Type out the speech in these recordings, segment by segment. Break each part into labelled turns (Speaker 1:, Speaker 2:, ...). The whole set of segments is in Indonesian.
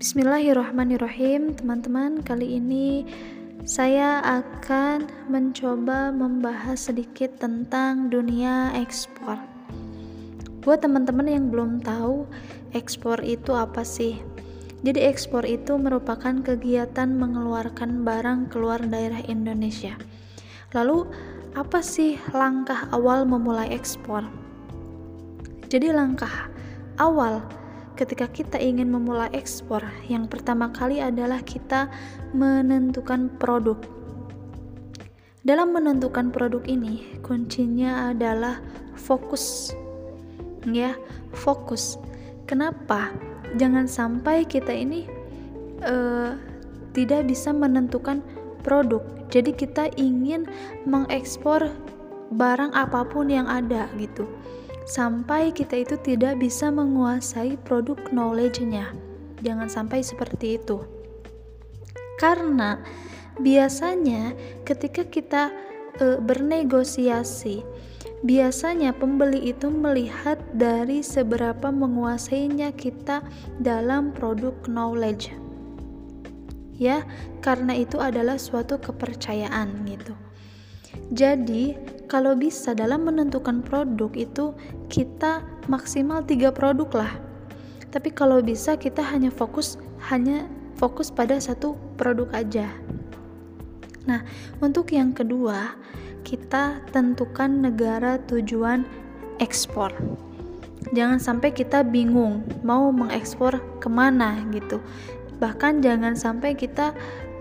Speaker 1: Bismillahirrahmanirrahim, teman-teman. Kali ini saya akan mencoba membahas sedikit tentang dunia ekspor. Buat teman-teman yang belum tahu, ekspor itu apa sih? Jadi ekspor itu merupakan kegiatan mengeluarkan barang keluar daerah Indonesia. Lalu apa sih langkah awal memulai ekspor? Jadi langkah awal ketika kita ingin memulai ekspor, yang pertama kali adalah kita menentukan produk. Dalam menentukan produk ini, kuncinya adalah fokus. Ya, fokus. Kenapa? Jangan sampai kita ini uh, tidak bisa menentukan produk. Jadi kita ingin mengekspor barang apa pun yang ada gitu sampai kita itu tidak bisa menguasai produk knowledge-nya. Jangan sampai seperti itu. Karena biasanya ketika kita e, bernegosiasi, biasanya pembeli itu melihat dari seberapa menguasainya kita dalam produk knowledge. Ya, karena itu adalah suatu kepercayaan gitu. Jadi, kalau bisa dalam menentukan produk itu kita maksimal tiga produk lah. Tapi kalau bisa kita hanya fokus hanya fokus pada satu produk aja. Nah, untuk yang kedua, kita tentukan negara tujuan ekspor. Jangan sampai kita bingung mau mengekspor ke mana gitu. Bahkan jangan sampai kita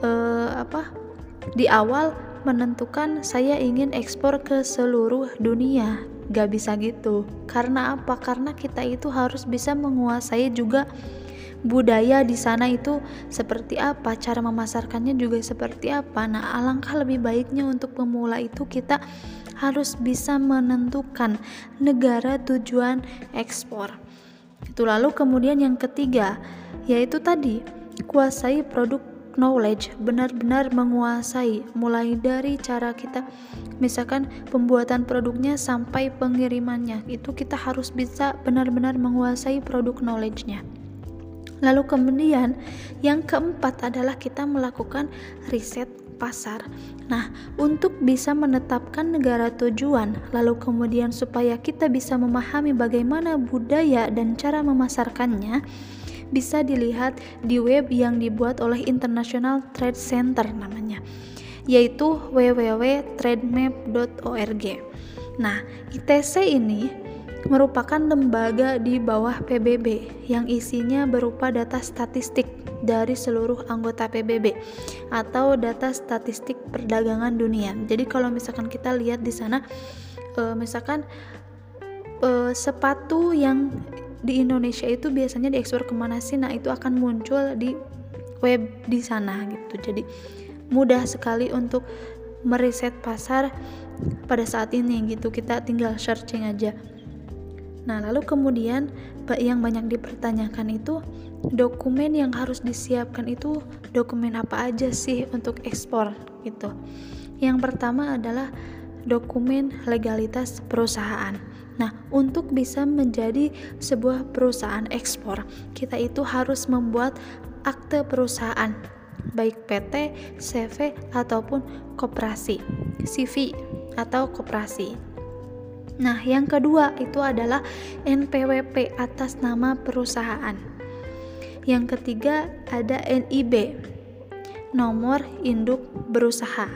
Speaker 1: uh, apa di awal menentukan saya ingin ekspor ke seluruh dunia. Gak bisa gitu. Karena apa? Karena kita itu harus bisa menguasai juga budaya di sana itu seperti apa, cara memasarkannya juga seperti apa. Nah, alangkah lebih baiknya untuk pemula itu kita harus bisa menentukan negara tujuan ekspor. Itu lalu kemudian yang ketiga yaitu tadi kuasai produk knowledge benar-benar menguasai mulai dari cara kita misalkan pembuatan produknya sampai pengirimannya itu kita harus bisa benar-benar menguasai produk knowledge-nya lalu kemudian yang keempat adalah kita melakukan riset pasar. Nah, untuk bisa menetapkan negara tujuan, lalu kemudian supaya kita bisa memahami bagaimana budaya dan cara memasarkannya, bisa dilihat di web yang dibuat oleh International Trade Center namanya yaitu www.trademap.org. Nah, ITC ini merupakan lembaga di bawah PBB yang isinya berupa data statistik dari seluruh anggota PBB atau data statistik perdagangan dunia. Jadi kalau misalkan kita lihat di sana uh, misalkan uh, sepatu yang di Indonesia itu biasanya diekspor ke mana sih? Nah itu akan muncul di web di sana gitu. Jadi mudah sekali untuk meriset pasar pada saat ini gitu. Kita tinggal searching aja. Nah lalu kemudian yang banyak dipertanyakan itu dokumen yang harus disiapkan itu dokumen apa aja sih untuk ekspor gitu? Yang pertama adalah dokumen legalitas perusahaan Nah, untuk bisa menjadi sebuah perusahaan ekspor, kita itu harus membuat akte perusahaan, baik PT, CV, ataupun koperasi, CV atau koperasi. Nah, yang kedua itu adalah NPWP atas nama perusahaan. Yang ketiga ada NIB, nomor induk berusaha.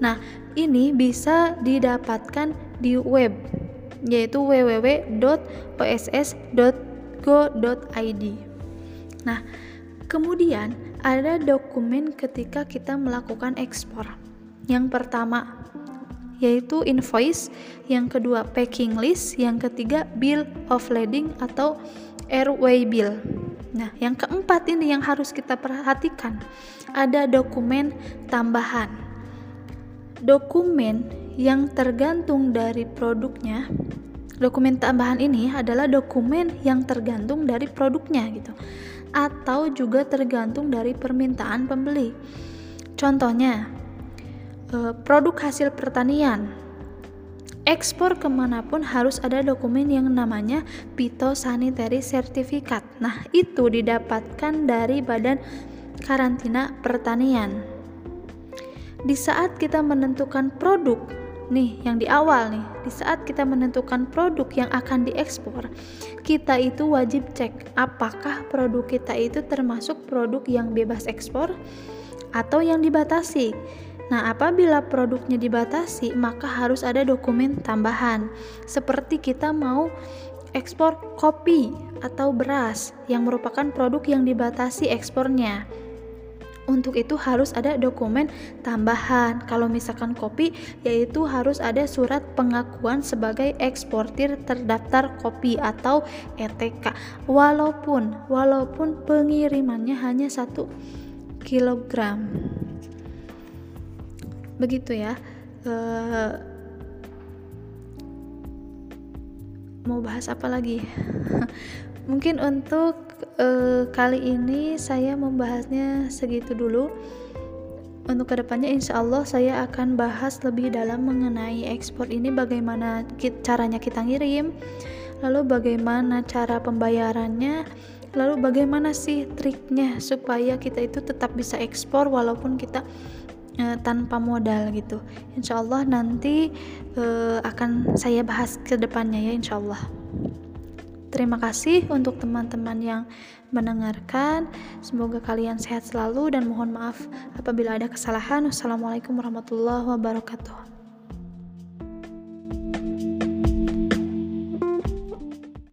Speaker 1: Nah, ini bisa didapatkan di web yaitu www.oss.go.id. Nah, kemudian ada dokumen ketika kita melakukan ekspor. Yang pertama yaitu invoice, yang kedua packing list, yang ketiga bill of lading atau airway bill. Nah, yang keempat ini yang harus kita perhatikan, ada dokumen tambahan. Dokumen yang tergantung dari produknya dokumen tambahan ini adalah dokumen yang tergantung dari produknya gitu atau juga tergantung dari permintaan pembeli contohnya eh, produk hasil pertanian ekspor ke mana pun harus ada dokumen yang namanya Phytosanitary Certificate. Nah, itu didapatkan dari Badan Karantina Pertanian. Di saat kita menentukan produk, nih yang di awal nih, di saat kita menentukan produk yang akan diekspor, kita itu wajib cek apakah produk kita itu termasuk produk yang bebas ekspor atau yang dibatasi. Nah, apabila produknya dibatasi, maka harus ada dokumen tambahan. Seperti kita mau ekspor kopi atau beras yang merupakan produk yang dibatasi ekspornya. Untuk itu harus ada dokumen tambahan. Kalau misalkan kopi, yaitu harus ada surat pengakuan sebagai eksportir terdaftar kopi atau ETK. Walaupun walaupun pengirimannya hanya satu kilogram begitu ya uh, mau bahas apa lagi mungkin untuk uh, kali ini saya membahasnya segitu dulu untuk ke depannya insya Allah saya akan bahas lebih dalam mengenai ekspor ini bagaimana caranya kita ngirim lalu bagaimana cara pembayarannya lalu bagaimana sih triknya supaya kita itu tetap bisa ekspor walaupun kita uh, tanpa modal gitu. Insya Allah nanti uh, akan saya bahas ke depannya ya Insya Allah. Terima kasih untuk teman-teman yang mendengarkan. Semoga kalian sehat selalu dan mohon maaf apabila ada kesalahan. Wassalamualaikum warahmatullahi wabarakatuh.